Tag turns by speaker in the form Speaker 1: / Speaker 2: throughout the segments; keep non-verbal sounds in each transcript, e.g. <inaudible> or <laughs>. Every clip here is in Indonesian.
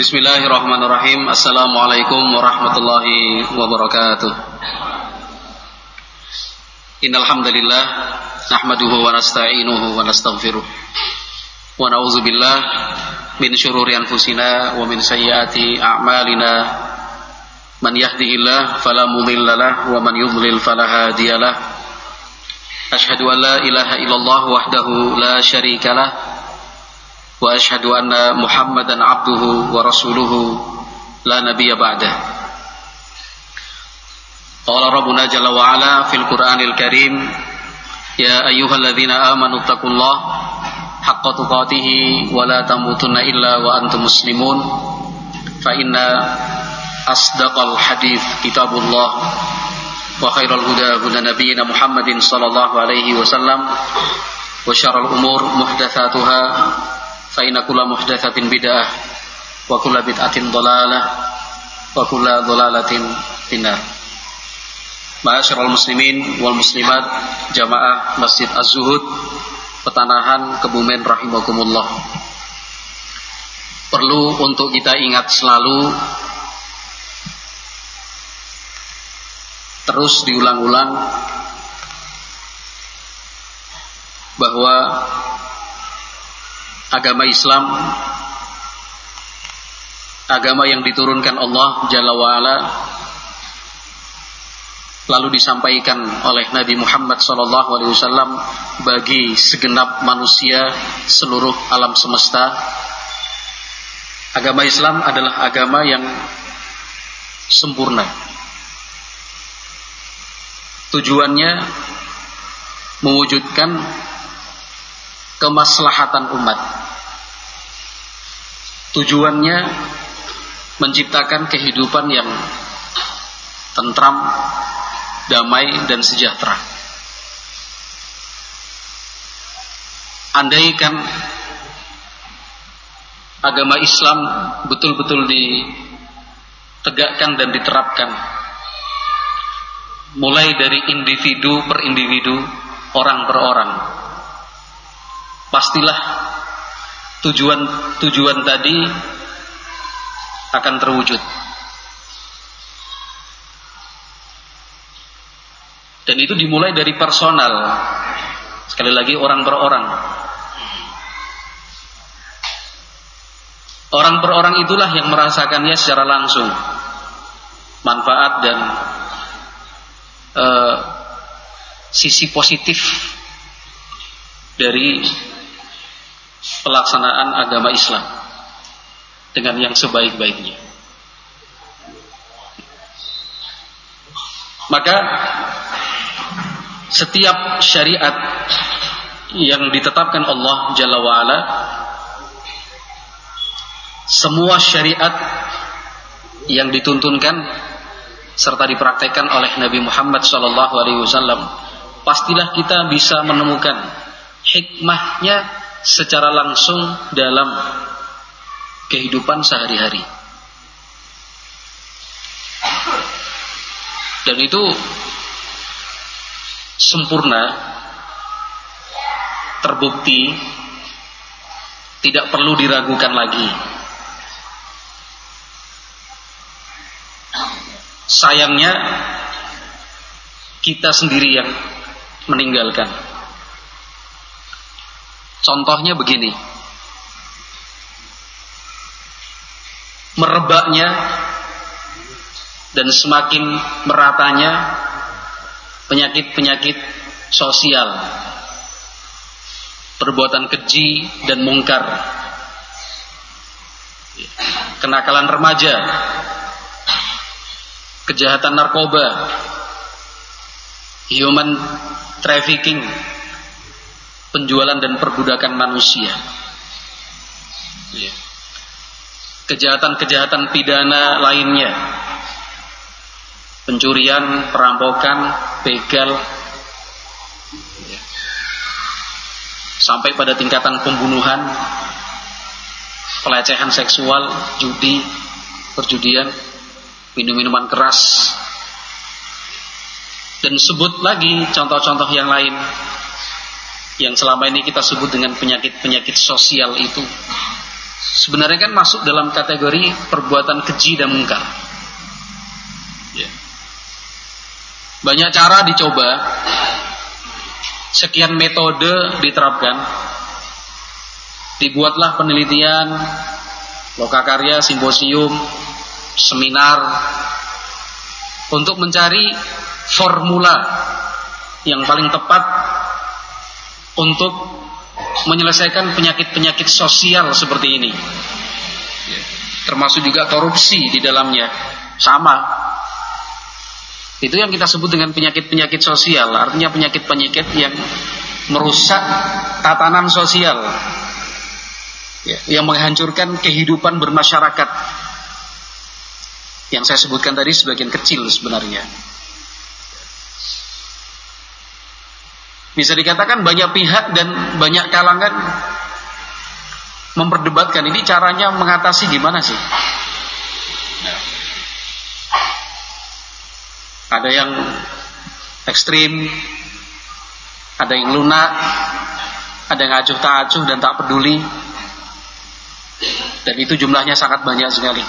Speaker 1: Bismillahirrahmanirrahim. Assalamualaikum warahmatullahi wabarakatuh. Innal hamdalillah nahmaduhu wa nasta'inuhu wa nastaghfiruh. Wa na'udzu billah min syururi anfusina wa min sayyiati a'malina. Man yahdihillah fala mudhillalah wa man yudlil fala hadiyalah. Ashhadu an la ilaha illallah wahdahu la syarikalah واشهد ان محمدا عبده ورسوله لا نبي بعده قال ربنا جل وعلا في القران الكريم يا ايها الذين امنوا اتقوا الله حق تقاته ولا تموتن الا وانتم مسلمون فان اصدق الحديث كتاب الله وخير الهدى هدى نبينا محمد صلى الله عليه وسلم وشر الامور محدثاتها kulla muhdatsatin bid'ah wa kulla bid'atin dhalalah wa kulla dhalalatin finnar Ma'asyiral muslimin wal muslimat jamaah Masjid Az-Zuhud Petanahan Kebumen rahimakumullah. Perlu untuk kita ingat selalu Terus diulang-ulang bahwa agama Islam agama yang diturunkan Allah Jalla wa'ala lalu disampaikan oleh Nabi Muhammad SAW bagi segenap manusia seluruh alam semesta. Agama Islam adalah agama yang sempurna. Tujuannya mewujudkan kemaslahatan umat Tujuannya menciptakan kehidupan yang tentram, damai dan sejahtera. Andaikan agama Islam betul-betul ditegakkan dan diterapkan mulai dari individu per individu, orang per orang. Pastilah tujuan tujuan tadi akan terwujud. Dan itu dimulai dari personal. Sekali lagi orang per orang. Orang per orang itulah yang merasakannya secara langsung. Manfaat dan uh, sisi positif dari pelaksanaan agama Islam dengan yang sebaik-baiknya. Maka setiap syariat yang ditetapkan Allah Jalla wa'ala semua syariat yang dituntunkan serta dipraktekkan oleh Nabi Muhammad SAW pastilah kita bisa menemukan hikmahnya secara langsung dalam kehidupan sehari-hari. Dan itu sempurna, terbukti, tidak perlu diragukan lagi. Sayangnya kita sendiri yang meninggalkan. Contohnya begini. Merebaknya dan semakin meratanya penyakit-penyakit sosial. Perbuatan keji dan mungkar. Kenakalan remaja. Kejahatan narkoba. Human trafficking penjualan dan perbudakan manusia. Iya. Kejahatan-kejahatan pidana lainnya, pencurian, perampokan, begal, iya. sampai pada tingkatan pembunuhan, pelecehan seksual, judi, perjudian, minum-minuman keras, dan sebut lagi contoh-contoh yang lain yang selama ini kita sebut dengan penyakit-penyakit sosial itu sebenarnya kan masuk dalam kategori perbuatan keji dan mungkar. Ya. Banyak cara dicoba, sekian metode diterapkan, dibuatlah penelitian, lokakarya, simposium, seminar, untuk mencari formula yang paling tepat untuk menyelesaikan penyakit-penyakit sosial seperti ini. Termasuk juga korupsi di dalamnya. Sama. Itu yang kita sebut dengan penyakit-penyakit sosial. Artinya penyakit-penyakit yang merusak tatanan sosial. Yang menghancurkan kehidupan bermasyarakat. Yang saya sebutkan tadi sebagian kecil sebenarnya. Bisa dikatakan banyak pihak dan banyak kalangan memperdebatkan ini caranya mengatasi gimana sih? Ada yang ekstrim, ada yang lunak, ada yang acuh tak acuh dan tak peduli. Dan itu jumlahnya sangat banyak sekali.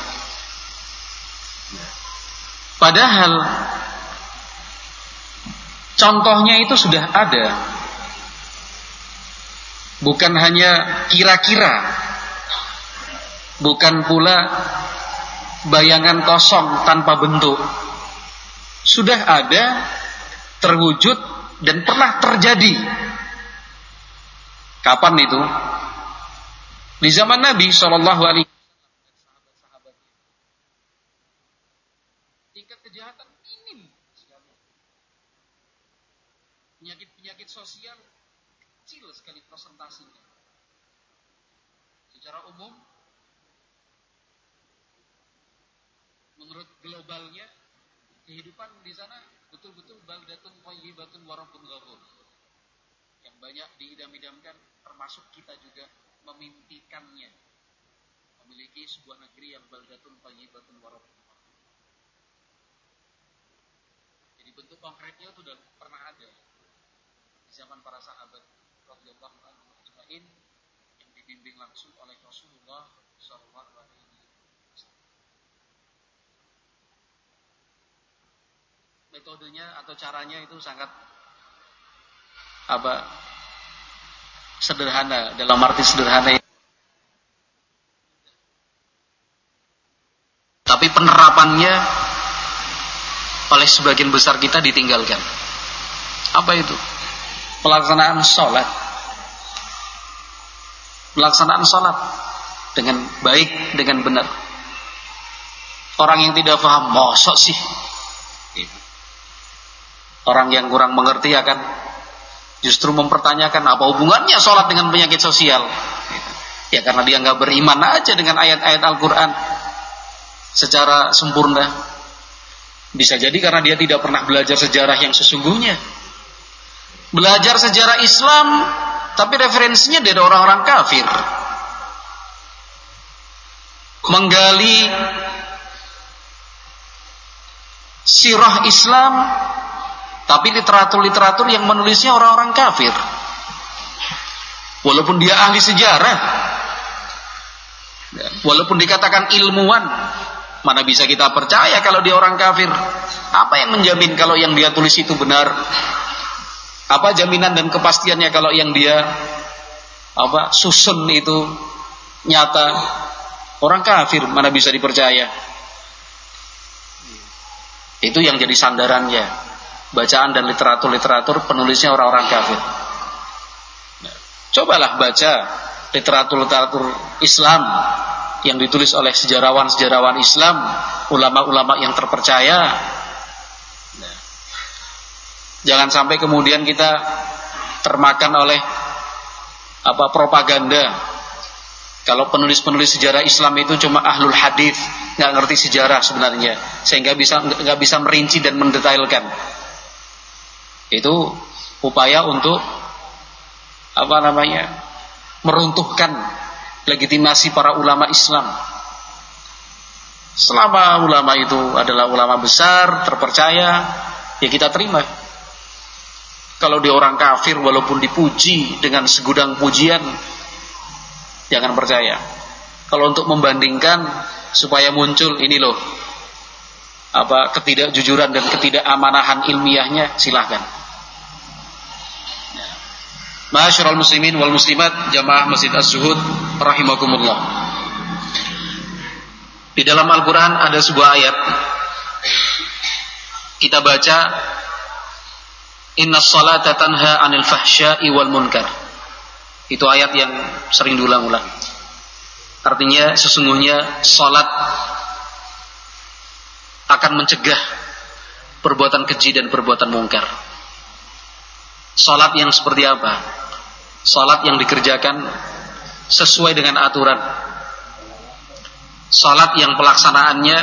Speaker 1: Padahal Contohnya itu sudah ada. Bukan hanya kira-kira. Bukan pula bayangan kosong tanpa bentuk. Sudah ada, terwujud, dan pernah terjadi. Kapan itu? Di zaman Nabi Shallallahu Alaihi sosial kecil sekali presentasinya. Secara umum, menurut globalnya, kehidupan di sana betul-betul baldatun thayyibatun warabun ghafur. Yang banyak diidam-idamkan termasuk kita juga memimpikannya. Memiliki sebuah negeri yang baldatun thayyibatun warabun Jadi bentuk konkretnya itu sudah pernah ada zaman para sahabat radhiyallahu anhu ajmain yang dibimbing langsung oleh Rasulullah sallallahu. Metodenya atau caranya itu sangat apa sederhana dalam arti sederhana tapi penerapannya oleh sebagian besar kita ditinggalkan. Apa itu pelaksanaan sholat. Pelaksanaan sholat dengan baik dengan benar. Orang yang tidak paham mosok sih. Orang yang kurang mengerti akan justru mempertanyakan apa hubungannya sholat dengan penyakit sosial? Ya karena dia nggak beriman aja dengan ayat-ayat Al-Quran. Secara sempurna. Bisa jadi karena dia tidak pernah belajar sejarah yang sesungguhnya belajar sejarah Islam tapi referensinya dari orang-orang kafir. Menggali sirah Islam tapi literatur-literatur yang menulisnya orang-orang kafir. Walaupun dia ahli sejarah walaupun dikatakan ilmuwan mana bisa kita percaya kalau dia orang kafir? Apa yang menjamin kalau yang dia tulis itu benar apa jaminan dan kepastiannya kalau yang dia apa susun itu nyata orang kafir mana bisa dipercaya? Itu yang jadi sandarannya bacaan dan literatur-literatur penulisnya orang-orang kafir. Nah, cobalah baca literatur-literatur Islam yang ditulis oleh sejarawan-sejarawan Islam, ulama-ulama yang terpercaya, Jangan sampai kemudian kita termakan oleh apa propaganda. Kalau penulis-penulis sejarah Islam itu cuma ahlul hadis, nggak ngerti sejarah sebenarnya, sehingga bisa nggak bisa merinci dan mendetailkan. Itu upaya untuk apa namanya meruntuhkan legitimasi para ulama Islam. Selama ulama itu adalah ulama besar, terpercaya, ya kita terima. Kalau dia orang kafir walaupun dipuji dengan segudang pujian, jangan percaya. Kalau untuk membandingkan supaya muncul ini loh apa ketidakjujuran dan ketidakamanahan ilmiahnya silahkan. Masyarul muslimin wal muslimat jamaah Masjid Az-Zuhud rahimakumullah. Di dalam Al-Qur'an ada sebuah ayat kita baca Inna salata tanha anil fahsya'i wal munkar. Itu ayat yang sering diulang-ulang. Artinya sesungguhnya salat akan mencegah perbuatan keji dan perbuatan mungkar. Salat yang seperti apa? Salat yang dikerjakan sesuai dengan aturan. Salat yang pelaksanaannya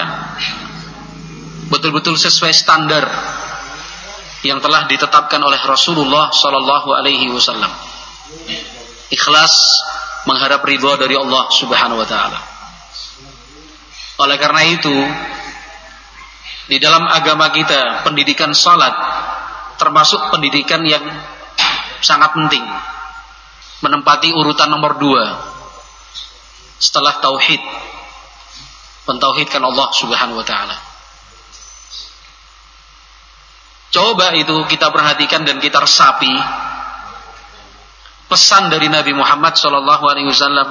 Speaker 1: betul-betul sesuai standar yang telah ditetapkan oleh Rasulullah Sallallahu Alaihi Wasallam. Ikhlas mengharap ridho dari Allah Subhanahu Wa Taala. Oleh karena itu, di dalam agama kita pendidikan salat termasuk pendidikan yang sangat penting menempati urutan nomor dua setelah tauhid pentauhidkan Allah Subhanahu wa taala. Coba itu kita perhatikan dan kita resapi pesan dari Nabi Muhammad sallallahu alaihi wasallam.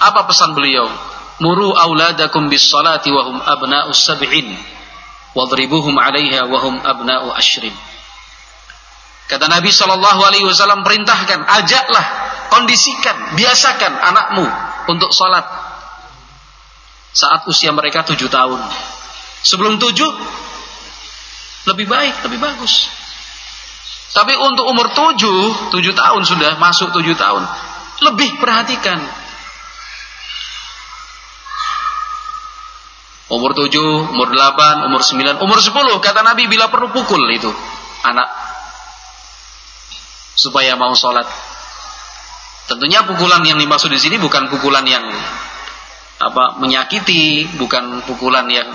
Speaker 1: Apa pesan beliau? Muru auladakum bis salati wa hum abna'us sab'in wadribuhum 'alaiha wa hum abna'u ashrin. Kata Nabi Shallallahu Alaihi Wasallam perintahkan, ajaklah, kondisikan, biasakan anakmu untuk sholat saat usia mereka tujuh tahun. Sebelum tujuh, lebih baik, lebih bagus. Tapi untuk umur tujuh, tujuh tahun sudah masuk tujuh tahun, lebih perhatikan. Umur tujuh, umur delapan, umur sembilan, umur sepuluh, kata Nabi bila perlu pukul itu anak supaya mau sholat. Tentunya pukulan yang dimaksud di sini bukan pukulan yang apa menyakiti, bukan pukulan yang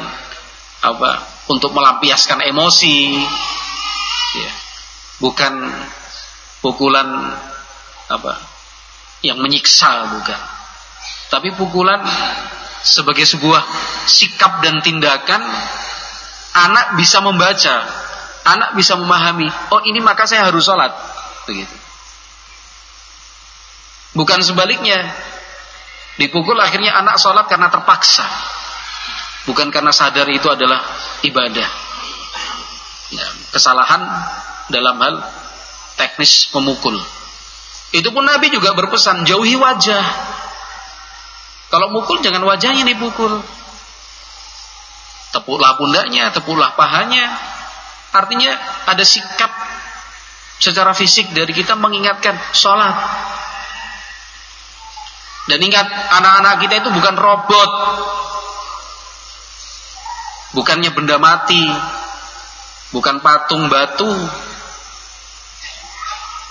Speaker 1: apa untuk melampiaskan emosi, ya. bukan pukulan apa yang menyiksa, bukan. Tapi pukulan sebagai sebuah sikap dan tindakan anak bisa membaca, anak bisa memahami. Oh ini maka saya harus sholat begitu. Bukan sebaliknya. Dipukul akhirnya anak sholat karena terpaksa. Bukan karena sadar itu adalah ibadah. Ya, kesalahan dalam hal teknis memukul. Itu pun Nabi juga berpesan, jauhi wajah. Kalau mukul jangan wajahnya dipukul. Tepuklah pundaknya, tepuklah pahanya. Artinya ada sikap secara fisik dari kita mengingatkan sholat. Dan ingat, anak-anak kita itu bukan robot. Bukannya benda mati. Bukan patung batu.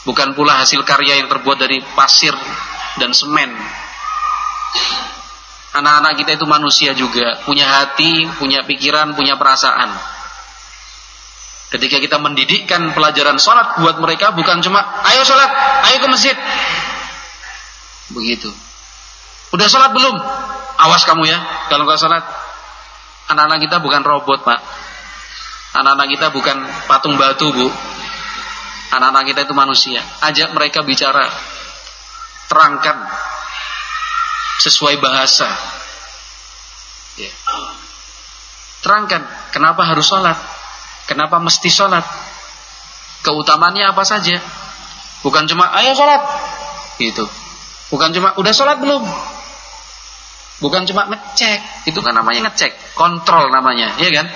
Speaker 1: Bukan pula hasil karya yang terbuat dari pasir dan semen. Anak-anak kita itu manusia juga. Punya hati, punya pikiran, punya perasaan. Ketika kita mendidikkan pelajaran sholat buat mereka bukan cuma ayo sholat, ayo ke masjid. Begitu. Udah sholat belum? Awas kamu ya, kalau nggak sholat. Anak-anak kita bukan robot pak. Anak-anak kita bukan patung batu bu. Anak-anak kita itu manusia. Ajak mereka bicara. Terangkan. Sesuai bahasa. Ya. Terangkan. Kenapa harus sholat? Kenapa mesti sholat? Keutamannya apa saja? Bukan cuma ayo sholat, gitu. Bukan cuma udah sholat belum? Bukan cuma ngecek, itu kan namanya ngecek, kontrol namanya, ya kan?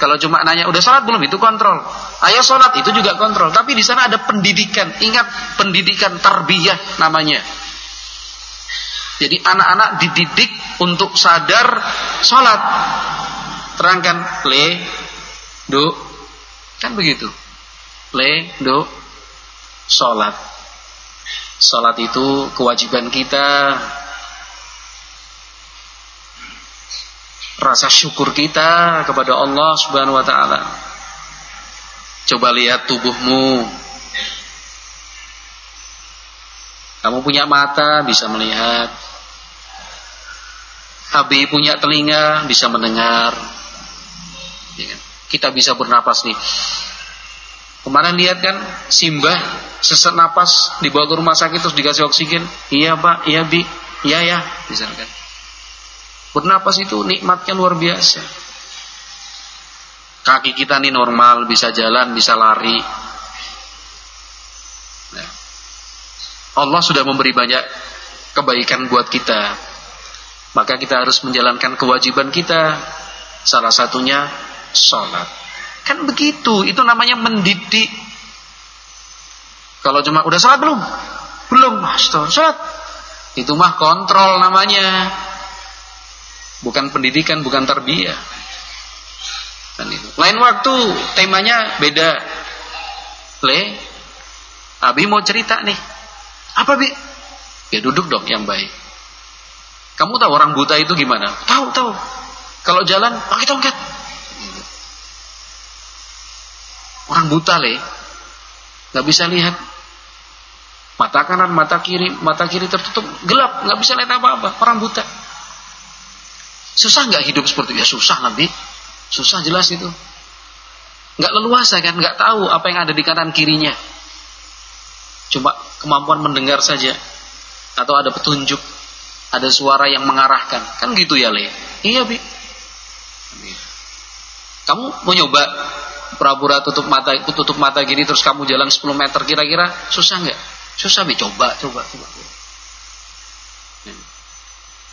Speaker 1: Kalau cuma nanya udah sholat belum itu kontrol. Ayo sholat itu juga kontrol. Tapi di sana ada pendidikan. Ingat pendidikan tarbiyah namanya. Jadi anak-anak dididik untuk sadar sholat. Terangkan le, do, Kan begitu. Le, do, sholat. Sholat itu kewajiban kita. Rasa syukur kita kepada Allah subhanahu wa ta'ala. Coba lihat tubuhmu. Kamu punya mata bisa melihat. Abi punya telinga bisa mendengar. Ya kan? Kita bisa bernapas nih. Kemarin lihat kan Simbah sesak napas dibawa ke rumah sakit terus dikasih oksigen. Iya pak, iya bi, iya ya, misalkan. Bernapas itu nikmatnya luar biasa. Kaki kita nih normal, bisa jalan, bisa lari. Nah, Allah sudah memberi banyak kebaikan buat kita. Maka kita harus menjalankan kewajiban kita. Salah satunya sholat. Kan begitu, itu namanya mendidik. Kalau cuma udah sholat belum? Belum, Astaga, sholat. Itu mah kontrol namanya. Bukan pendidikan, bukan tarbiyah. Kan itu. Lain waktu temanya beda. Le, Abi mau cerita nih. Apa Bi? Ya duduk dong yang baik. Kamu tahu orang buta itu gimana? Tahu, tahu. Kalau jalan pakai tongkat. Orang buta le, nggak bisa lihat. Mata kanan, mata kiri, mata kiri tertutup, gelap, nggak bisa lihat apa-apa. Orang buta. Susah nggak hidup seperti itu? Ya susah Nabi. Susah jelas itu. Nggak leluasa kan, nggak tahu apa yang ada di kanan kirinya. Cuma kemampuan mendengar saja. Atau ada petunjuk, ada suara yang mengarahkan. Kan gitu ya, Le? Iya, Bi. Kamu mau nyoba pura-pura tutup mata tutup mata gini terus kamu jalan 10 meter kira-kira susah nggak? Susah bi coba coba coba.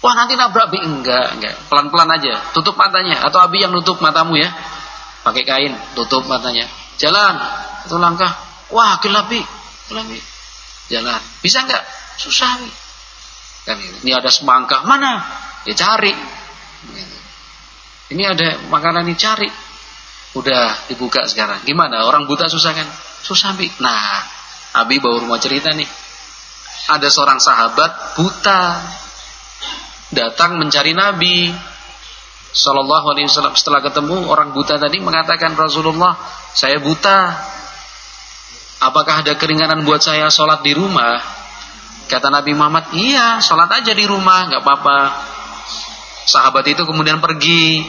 Speaker 1: Wah nanti nabrak bi. Enggak enggak. Pelan-pelan aja. Tutup matanya. Atau abi yang nutup matamu ya. Pakai kain. Tutup matanya. Jalan. Satu langkah. Wah gelap bi. Gelap bi. Jalan. Bisa nggak susah bi. Kan ini. Ada semangka. Mana? Ya cari. Ini ada makanan ini cari. Udah dibuka sekarang. Gimana? Orang buta susah kan? Susah bi. Nah abi baru mau cerita nih. Ada seorang sahabat buta datang mencari Nabi. Sallallahu Alaihi Wasallam setelah ketemu orang buta tadi mengatakan Rasulullah saya buta. Apakah ada keringanan buat saya sholat di rumah? Kata Nabi Muhammad iya sholat aja di rumah nggak apa-apa. Sahabat itu kemudian pergi.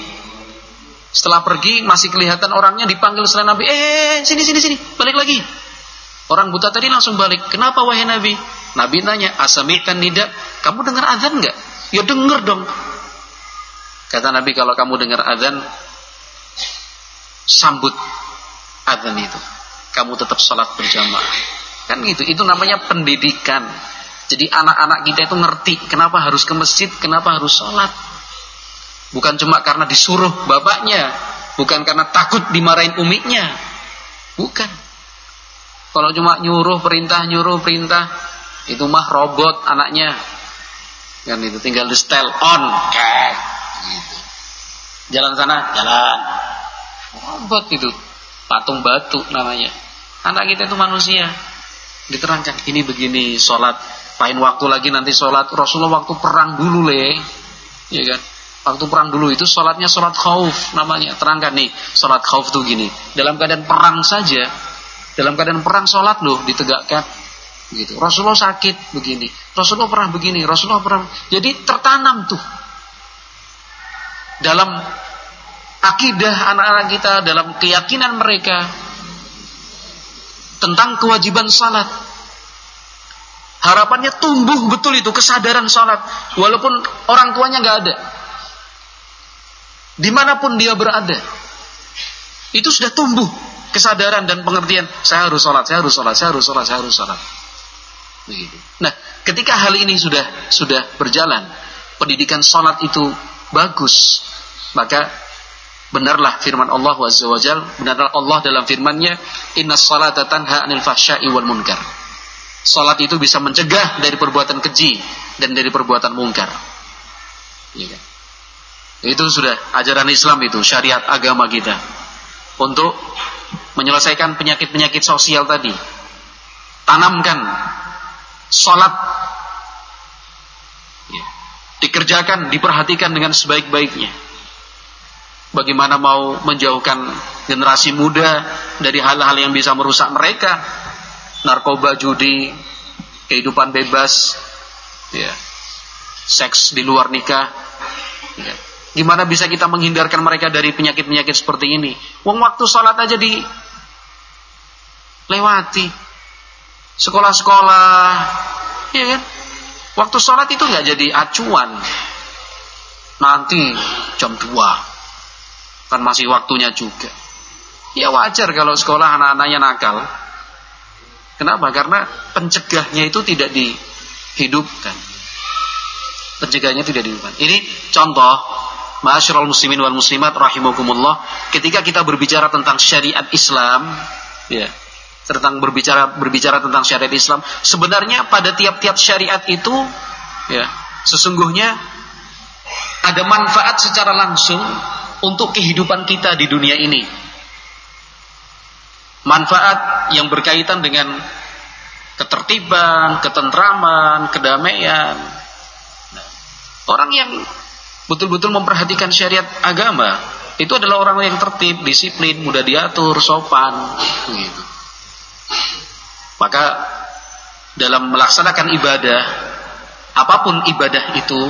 Speaker 1: Setelah pergi masih kelihatan orangnya dipanggil setelah Nabi eh sini sini sini balik lagi. Orang buta tadi langsung balik kenapa wahai Nabi? Nabi nanya asami'tan nida? Kamu dengar azan nggak Ya denger dong. Kata Nabi kalau kamu dengar azan sambut azan itu. Kamu tetap sholat berjamaah. Kan gitu. Itu namanya pendidikan. Jadi anak-anak kita itu ngerti kenapa harus ke masjid, kenapa harus sholat. Bukan cuma karena disuruh bapaknya, bukan karena takut dimarahin umiknya. Bukan. Kalau cuma nyuruh perintah, nyuruh perintah, itu mah robot anaknya kan itu tinggal di setel on. Kayak gitu. jalan sana jalan. Robot itu. Patung batu namanya. Anak kita itu manusia. Diterangkan ini begini sholat. Lain waktu lagi nanti sholat. Rasulullah waktu perang dulu le. Ya kan? Waktu perang dulu itu sholatnya sholat khauf namanya. Terangkan nih sholat khauf tuh gini. Dalam keadaan perang saja dalam keadaan perang sholat loh ditegakkan Gitu. Rasulullah sakit begini, Rasulullah pernah begini, Rasulullah pernah. Jadi tertanam tuh dalam akidah anak-anak kita, dalam keyakinan mereka tentang kewajiban salat. Harapannya tumbuh betul itu kesadaran salat, walaupun orang tuanya nggak ada. Di mana pun dia berada, itu sudah tumbuh kesadaran dan pengertian. Saya harus sholat, saya harus sholat, saya harus sholat, saya harus sholat. Begitu. Nah, ketika hal ini sudah sudah berjalan, pendidikan salat itu bagus, maka benarlah firman Allah Azza wa Jal, benarlah Allah dalam firman-Nya, "Inna salata tanha 'anil fahsya'i wal munkar." Salat itu bisa mencegah dari perbuatan keji dan dari perbuatan mungkar. Ya. Itu sudah ajaran Islam itu, syariat agama kita. Untuk menyelesaikan penyakit-penyakit sosial tadi. Tanamkan Salat ya, dikerjakan, diperhatikan dengan sebaik-baiknya. Bagaimana mau menjauhkan generasi muda dari hal-hal yang bisa merusak mereka, narkoba, judi, kehidupan bebas, ya, seks di luar nikah, Ya. Gimana bisa kita menghindarkan mereka dari penyakit-penyakit seperti ini? Wong waktu sholat aja di lewati. Sekolah-sekolah, ya kan? Waktu sholat itu nggak jadi acuan. Nanti jam 2 kan masih waktunya juga. Ya wajar kalau sekolah anak-anaknya nakal. Kenapa? Karena pencegahnya itu tidak dihidupkan. Pencegahnya tidak dihidupkan. Ini contoh Ma'asyiral muslimin wal muslimat rahimakumullah, ketika kita berbicara tentang syariat Islam, ya, tentang berbicara berbicara tentang syariat Islam, sebenarnya pada tiap-tiap syariat itu ya, sesungguhnya ada manfaat secara langsung untuk kehidupan kita di dunia ini. Manfaat yang berkaitan dengan ketertiban, ketentraman, kedamaian. Orang yang betul-betul memperhatikan syariat agama, itu adalah orang yang tertib, disiplin, mudah diatur, sopan, gitu. Maka dalam melaksanakan ibadah, apa pun ibadah itu,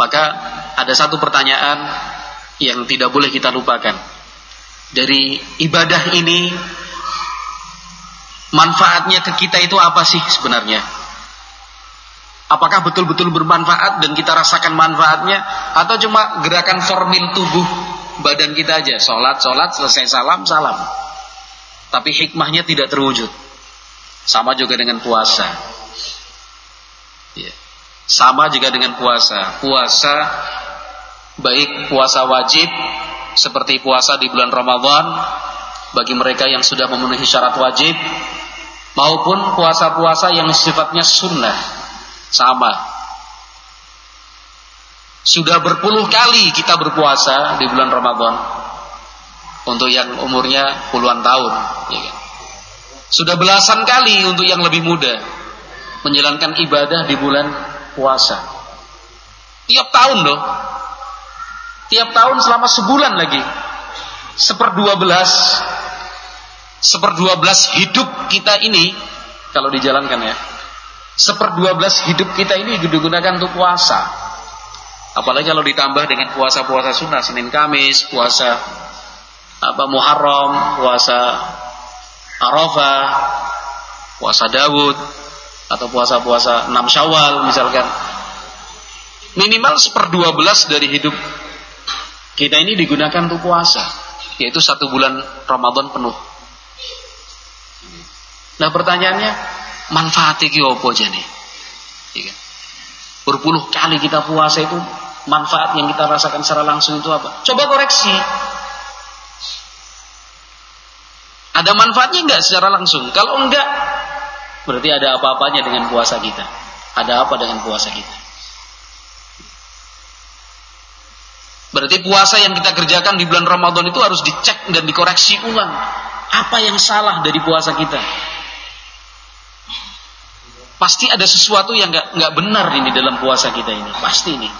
Speaker 1: maka ada satu pertanyaan yang tidak boleh kita lupakan. Dari ibadah ini, manfaatnya ke kita itu apa sih sebenarnya? Apakah betul-betul bermanfaat dan kita rasakan manfaatnya atau cuma gerakan formil tubuh badan kita aja, sholat, sholat, selesai salam, salam. Tapi hikmahnya tidak terwujud. Sama juga dengan puasa. Ya. Sama juga dengan puasa. Puasa baik puasa wajib seperti puasa di bulan Ramadan bagi mereka yang sudah memenuhi syarat wajib maupun puasa-puasa yang sifatnya sunnah sama. Sudah berpuluh kali kita berpuasa di bulan Ramadan. Untuk yang umurnya puluhan tahun. Ya kan? Sudah belasan kali untuk yang lebih muda. Menjalankan ibadah di bulan puasa. Tiap tahun loh. Tiap tahun selama sebulan lagi. Seperdua belas. Seperdua belas hidup kita ini. Kalau dijalankan ya Seperdua belas hidup kita ini digunakan untuk puasa. Apalagi kalau ditambah dengan puasa-puasa sunnah, Senin Kamis, puasa apa Muharram, puasa Arafah, puasa Dawud, atau puasa-puasa 6 Syawal misalkan. Minimal seperdua belas dari hidup kita ini digunakan untuk puasa, yaitu satu bulan Ramadan penuh. Nah pertanyaannya, manfaatnya ki apa jane? Iya kan? Berpuluh kali kita puasa itu manfaat yang kita rasakan secara langsung itu apa? Coba koreksi. Ada manfaatnya enggak secara langsung? Kalau enggak, berarti ada apa-apanya dengan puasa kita. Ada apa dengan puasa kita? Berarti puasa yang kita kerjakan di bulan Ramadan itu harus dicek dan dikoreksi ulang. Apa yang salah dari puasa kita? Pasti ada sesuatu yang nggak nggak benar ini dalam puasa kita ini. Pasti ini.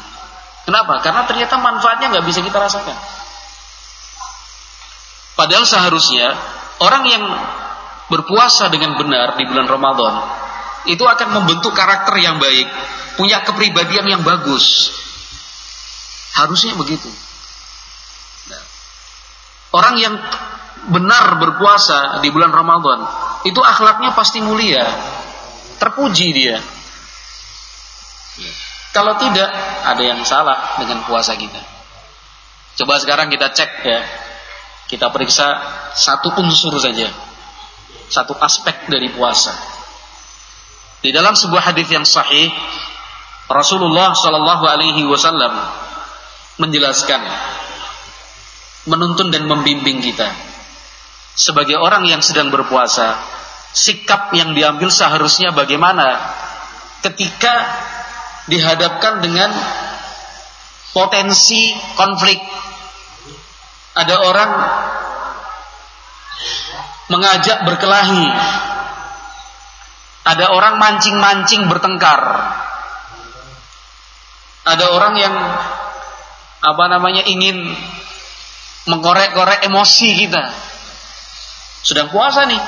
Speaker 1: Kenapa? Karena ternyata manfaatnya nggak bisa kita rasakan. Padahal seharusnya orang yang berpuasa dengan benar di bulan Ramadan itu akan membentuk karakter yang baik, punya kepribadian yang bagus. Harusnya begitu. Nah, orang yang benar berpuasa di bulan Ramadan itu akhlaknya pasti mulia, terpuji dia. Kalau tidak, ada yang salah dengan puasa kita. Coba sekarang kita cek ya. Kita periksa satu unsur saja. Satu aspek dari puasa. Di dalam sebuah hadis yang sahih, Rasulullah Shallallahu alaihi wasallam menjelaskan menuntun dan membimbing kita sebagai orang yang sedang berpuasa sikap yang diambil seharusnya bagaimana ketika dihadapkan dengan potensi konflik. Ada orang mengajak berkelahi. Ada orang mancing-mancing bertengkar. Ada orang yang apa namanya ingin mengkorek-korek emosi kita. Sedang puasa nih.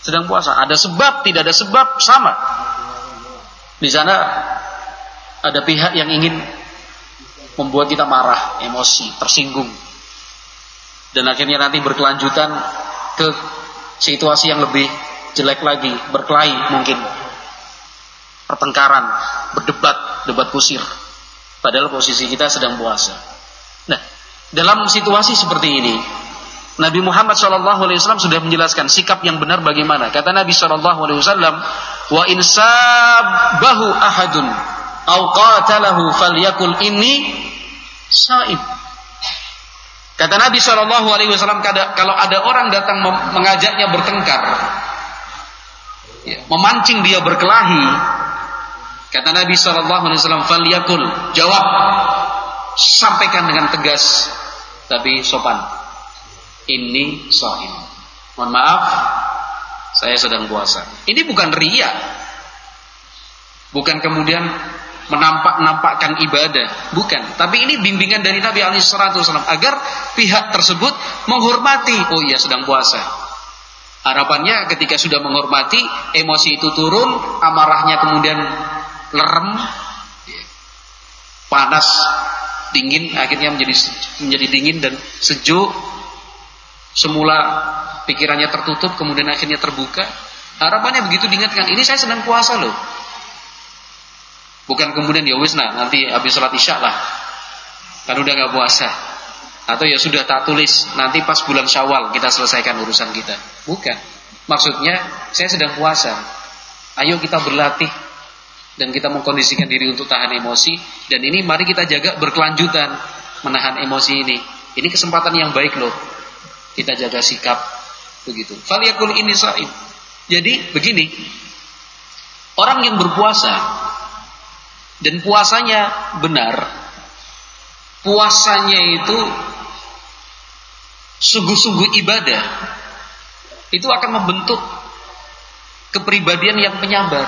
Speaker 1: Sedang puasa. Ada sebab, tidak ada sebab, sama. Di sana ada pihak yang ingin membuat kita marah, emosi, tersinggung. Dan akhirnya nanti berkelanjutan ke situasi yang lebih jelek lagi, berkelahi mungkin. Pertengkaran, berdebat, debat kusir. Padahal posisi kita sedang puasa. Nah, dalam situasi seperti ini, Nabi Muhammad SAW sudah menjelaskan sikap yang benar bagaimana. Kata Nabi SAW, wa insabahu ahadun au qatalahu falyakul ini saib. Kata Nabi Shallallahu Alaihi Wasallam kalau ada orang datang mengajaknya bertengkar, ya, memancing dia berkelahi, kata Nabi Shallallahu Alaihi Wasallam, "Falyakul jawab, sampaikan dengan tegas, tapi sopan. Ini sahim. Mohon maaf, saya sedang puasa. Ini bukan ria, bukan kemudian menampak-nampakkan ibadah, bukan. Tapi ini bimbingan dari Nabi alaihi wasallam agar pihak tersebut menghormati, oh iya sedang puasa. Harapannya ketika sudah menghormati, emosi itu turun, amarahnya kemudian lerem, panas, dingin, akhirnya menjadi menjadi dingin dan sejuk. Semula pikirannya tertutup, kemudian akhirnya terbuka. Harapannya begitu diingatkan, ini saya sedang puasa loh. Bukan kemudian ya wis nah nanti habis sholat isya lah. Kan udah nggak puasa. Atau ya sudah tak tulis nanti pas bulan Syawal kita selesaikan urusan kita. Bukan. Maksudnya saya sedang puasa. Ayo kita berlatih dan kita mengkondisikan diri untuk tahan emosi dan ini mari kita jaga berkelanjutan menahan emosi ini. Ini kesempatan yang baik loh. Kita jaga sikap begitu. Faliyakul ini. Jadi begini, orang yang berpuasa dan puasanya benar, puasanya itu sungguh-sungguh ibadah, itu akan membentuk kepribadian yang penyabar.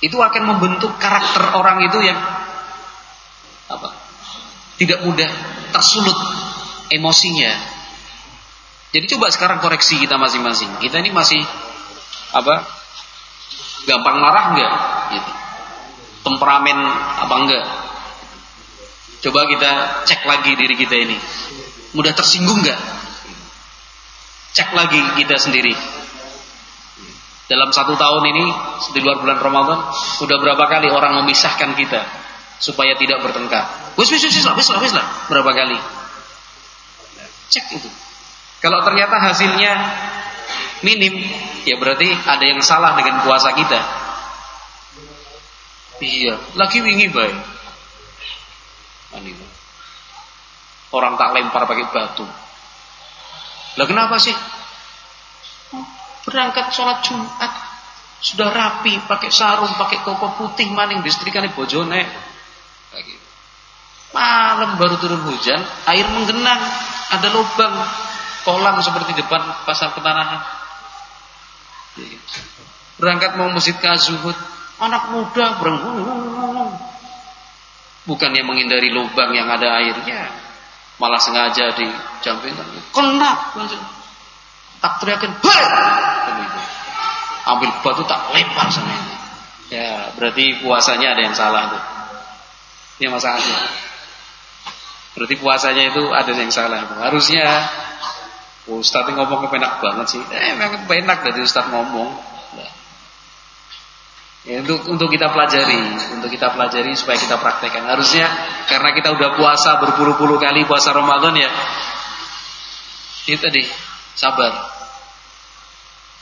Speaker 1: Itu akan membentuk karakter orang itu yang apa? Tidak mudah tersulut emosinya. Jadi coba sekarang koreksi kita masing-masing. Kita ini masih apa? Gampang marah enggak? Gitu. Temperamen apa enggak? Coba kita cek lagi diri kita ini. Mudah tersinggung enggak? Cek lagi kita sendiri. Dalam satu tahun ini, di luar bulan Ramadan, sudah berapa kali orang memisahkan kita supaya tidak bertengkar? Wis wis wis lah, wis lah, wis lah. Berapa kali? Cek itu. Kalau ternyata hasilnya minim, ya berarti ada yang salah dengan puasa kita. Iya, lagi wingi baik. Orang tak lempar pakai batu. Lah kenapa sih? Oh, berangkat sholat Jumat sudah rapi, pakai sarung, pakai koko putih maning disetrika nih bojone. Malam baru turun hujan, air menggenang, ada lubang kolam seperti depan pasar petanahan. Berangkat mau masjid ke Zuhud, anak muda berengung. Bukan yang menghindari lubang yang ada airnya, malah sengaja di jampingan. Kena, tak teriakin, hei! Ambil batu tak lempar sama ini. Ya, berarti puasanya ada yang salah tuh. Ya masalahnya. Berarti puasanya itu ada yang salah. Harusnya Ustadz ngomong kepenak banget sih. Eh, memang kepenak dari Ustadz ngomong. Ya, untuk untuk kita pelajari, untuk kita pelajari supaya kita praktekkan. Harusnya karena kita udah puasa berpuluh-puluh kali puasa Ramadan ya. Itu tadi, sabar.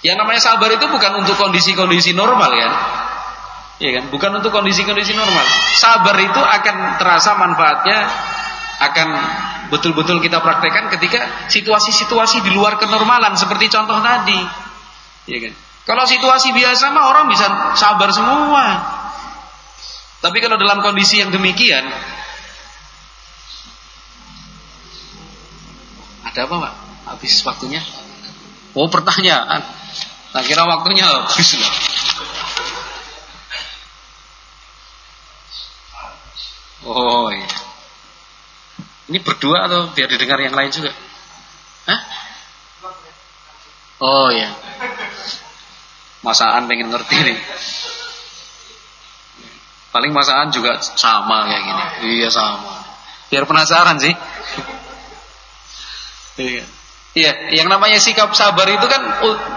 Speaker 1: Yang namanya sabar itu bukan untuk kondisi-kondisi normal kan? Iya kan? Bukan untuk kondisi-kondisi normal. Sabar itu akan terasa manfaatnya akan betul-betul kita praktekkan ketika situasi-situasi di luar kenormalan seperti contoh tadi. Ya kan? Kalau situasi biasa mah orang bisa sabar semua. Tapi kalau dalam kondisi yang demikian ada apa Pak? Habis waktunya? Oh pertanyaan. Nah kira waktunya habis lah. Oh iya. Ini berdua atau biar didengar yang lain juga? Hah? Oh ya. Masaan pengen ngerti nih. Paling masaan juga sama kayak gini. Iya sama. Biar penasaran sih. Iya. Iya, yang namanya sikap sabar itu kan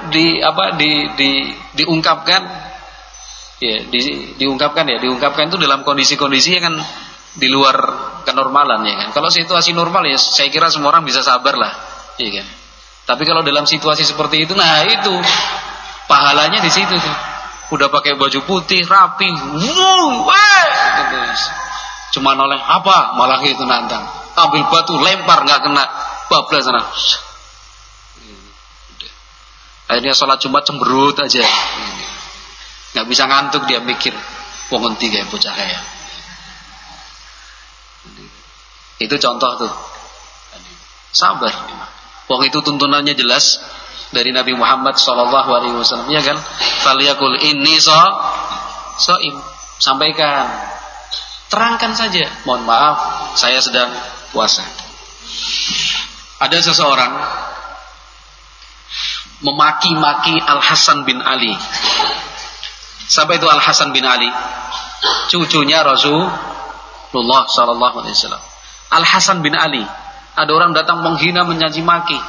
Speaker 1: di apa di di diungkapkan ya di, diungkapkan ya diungkapkan itu dalam kondisi-kondisi yang kan di luar kenormalan ya kan. Kalau situasi normal ya saya kira semua orang bisa sabar lah, iya kan. Tapi kalau dalam situasi seperti itu, nah itu pahalanya di situ tuh. Udah pakai baju putih, rapi, wuh, wah, gitu. Cuma oleh apa? Malah itu nantang. Ambil batu, lempar nggak kena, bablas sana. Akhirnya sholat Jumat cemberut aja. Nggak bisa ngantuk dia mikir. Wong ngerti kayak bocah kayak. Itu contoh tuh. Sabar. Wong itu tuntunannya jelas dari Nabi Muhammad Wasallam. Ya kan? Faliyakul ini so soim. Sampaikan. Terangkan saja. Mohon maaf, saya sedang puasa. Ada seseorang memaki-maki Al Hasan bin Ali. Siapa itu Al Hasan bin Ali? Cucunya Rasulullah Sallallahu Alaihi Wasallam. Al Hasan bin Ali. Ada orang datang menghina, mencaci maki.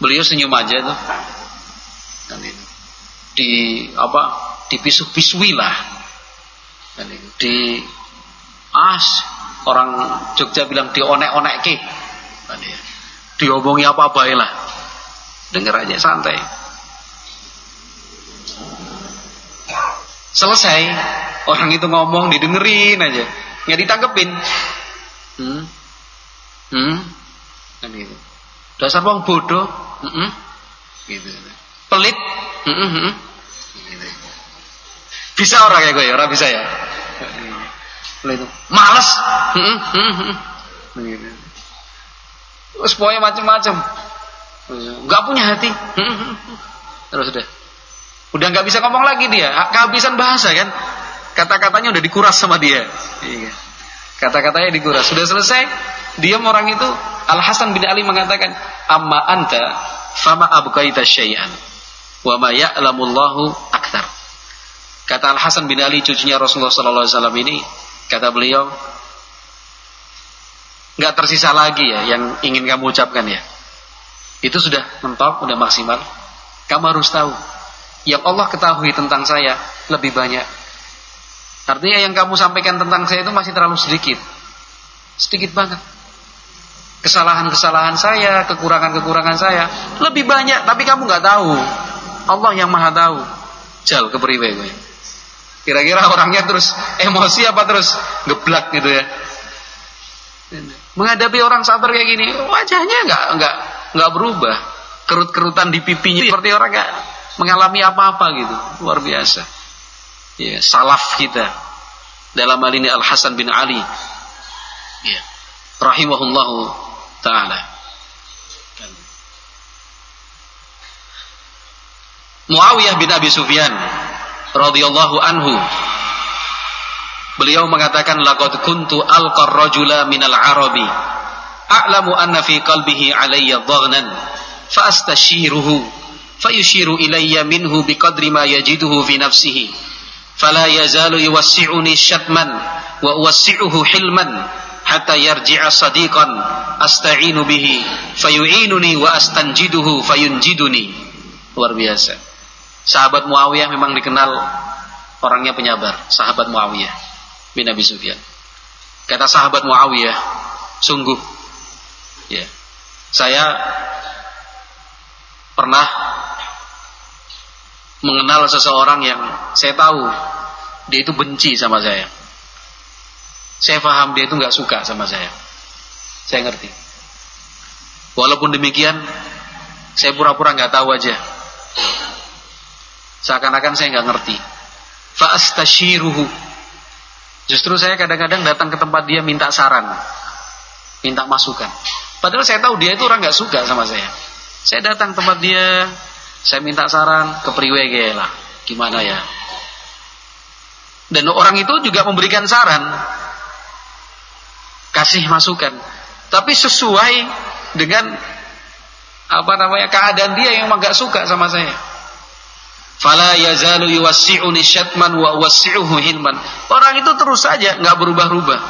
Speaker 1: Beliau senyum aja tuh. Dan itu. Di apa? Dipisu-pisui lah. Dan itu. Di as orang Jogja bilang dionek-onek ke. Diomongi apa-apa lah Dengar aja santai. Selesai, orang itu ngomong didengerin aja, nggak ditangkepin. Hmm, hmm, kan gitu. Dasar bang bodoh, hmm, gitu. Pelit, hmm, hmm. Gitu. Bisa orang kayak gue ya, orang bisa ya. Pelit, males, hmm. Gitu. Terus pokoknya macam-macam. Gak punya hati. Terus udah. Udah nggak bisa ngomong lagi dia. Kehabisan bahasa kan. Kata-katanya udah dikuras sama dia. Iya. Kata-katanya dikuras. Sudah selesai. Diam orang itu. Al Hasan bin Ali mengatakan, "Amma anta fama abqaita syai'an wa ma ya'lamullahu aktar." Kata Al Hasan bin Ali cucunya Rasulullah sallallahu alaihi wasallam ini, kata beliau, nggak tersisa lagi ya yang ingin kamu ucapkan ya. Itu sudah mentok, sudah maksimal. Kamu harus tahu. Yang Allah ketahui tentang saya lebih banyak. Artinya yang kamu sampaikan tentang saya itu masih terlalu sedikit. Sedikit banget. Kesalahan-kesalahan saya, kekurangan-kekurangan saya lebih banyak, tapi kamu nggak tahu. Allah yang maha tahu. Jal keperiwe gue. Kira-kira orangnya terus emosi apa terus geblak gitu ya. Menghadapi orang sabar kayak gini, wajahnya nggak nggak nggak berubah. Kerut-kerutan di pipinya seperti orang nggak mengalami apa-apa gitu. Luar biasa. Ya, salaf kita dalam hal ini Al Hasan bin Ali. Ya. Rahimahullahu taala. Muawiyah bin Abi Sufyan radhiyallahu anhu beliau mengatakan laqad kuntu alqar rajula minal arabi a'lamu anna fi qalbihi alayya dhaghnan fa astashiruhu fa yushiru ilayya minhu biqadri ma yajiduhu fi nafsihi yuwassi'uni syatman wa uwassi'uhu hilman hatta yarji'a sadiqan asta'inu bihi fayu'inuni wa astanjiduhu fayunjiduni luar biasa sahabat Muawiyah memang dikenal orangnya penyabar sahabat Muawiyah bin Abi Sufyan kata sahabat Muawiyah sungguh Ya. Saya pernah mengenal seseorang yang saya tahu dia itu benci sama saya. Saya paham dia itu nggak suka sama saya. Saya ngerti. Walaupun demikian, saya pura-pura nggak tahu aja. Seakan-akan saya nggak ngerti. Fa'astashiruhu. Justru saya kadang-kadang datang ke tempat dia minta saran, minta masukan. Padahal saya tahu dia itu orang nggak suka sama saya. Saya datang tempat dia, saya minta saran ke priwege lah, gimana ya. Dan orang itu juga memberikan saran, kasih masukan, tapi sesuai dengan apa namanya keadaan dia yang emang gak suka sama saya. Fala yazalu yuwassi'uni syatman wa uwassi'uhu hilman. Orang itu terus saja nggak berubah-ubah.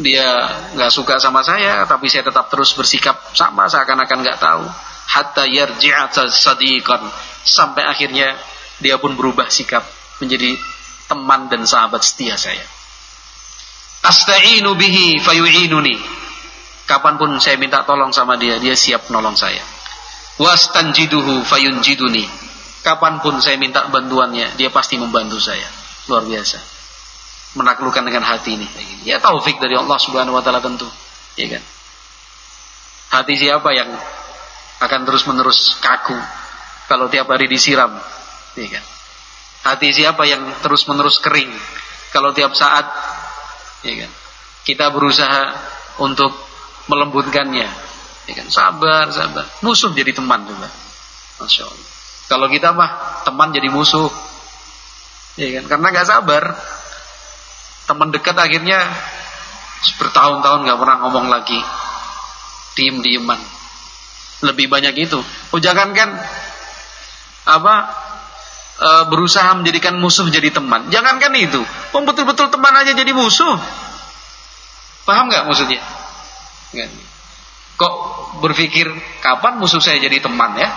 Speaker 1: Dia nggak suka sama saya, tapi saya tetap terus bersikap sama seakan-akan nggak tahu. Hatta yarji'a sadiqan. Sampai akhirnya dia pun berubah sikap menjadi teman dan sahabat setia saya. Asta'inu bihi fayu'inuni. Kapan pun saya minta tolong sama dia, dia siap nolong saya. Wastanjiduhu fayunjiduni Kapan pun saya minta bantuannya, dia pasti membantu saya. Luar biasa. Menaklukkan dengan hati ini. Ya taufik dari Allah Subhanahu wa taala tentu. Ya kan? Hati siapa yang akan terus-menerus kaku kalau tiap hari disiram? Ya kan? Hati siapa yang terus-menerus kering kalau tiap saat ya kan? Kita berusaha untuk melembutkannya. Ya kan? Sabar, sabar. Musuh jadi teman juga. Masya Allah. Kalau kita mah teman jadi musuh. Ya kan? Karena nggak sabar. Teman dekat akhirnya bertahun-tahun nggak pernah ngomong lagi. Diem-dieman. Lebih banyak itu. Oh jangankan apa e, berusaha menjadikan musuh jadi teman. Jangankan itu. Oh betul-betul teman aja jadi musuh. Paham nggak maksudnya? Gak. Kok berpikir kapan musuh saya jadi teman ya?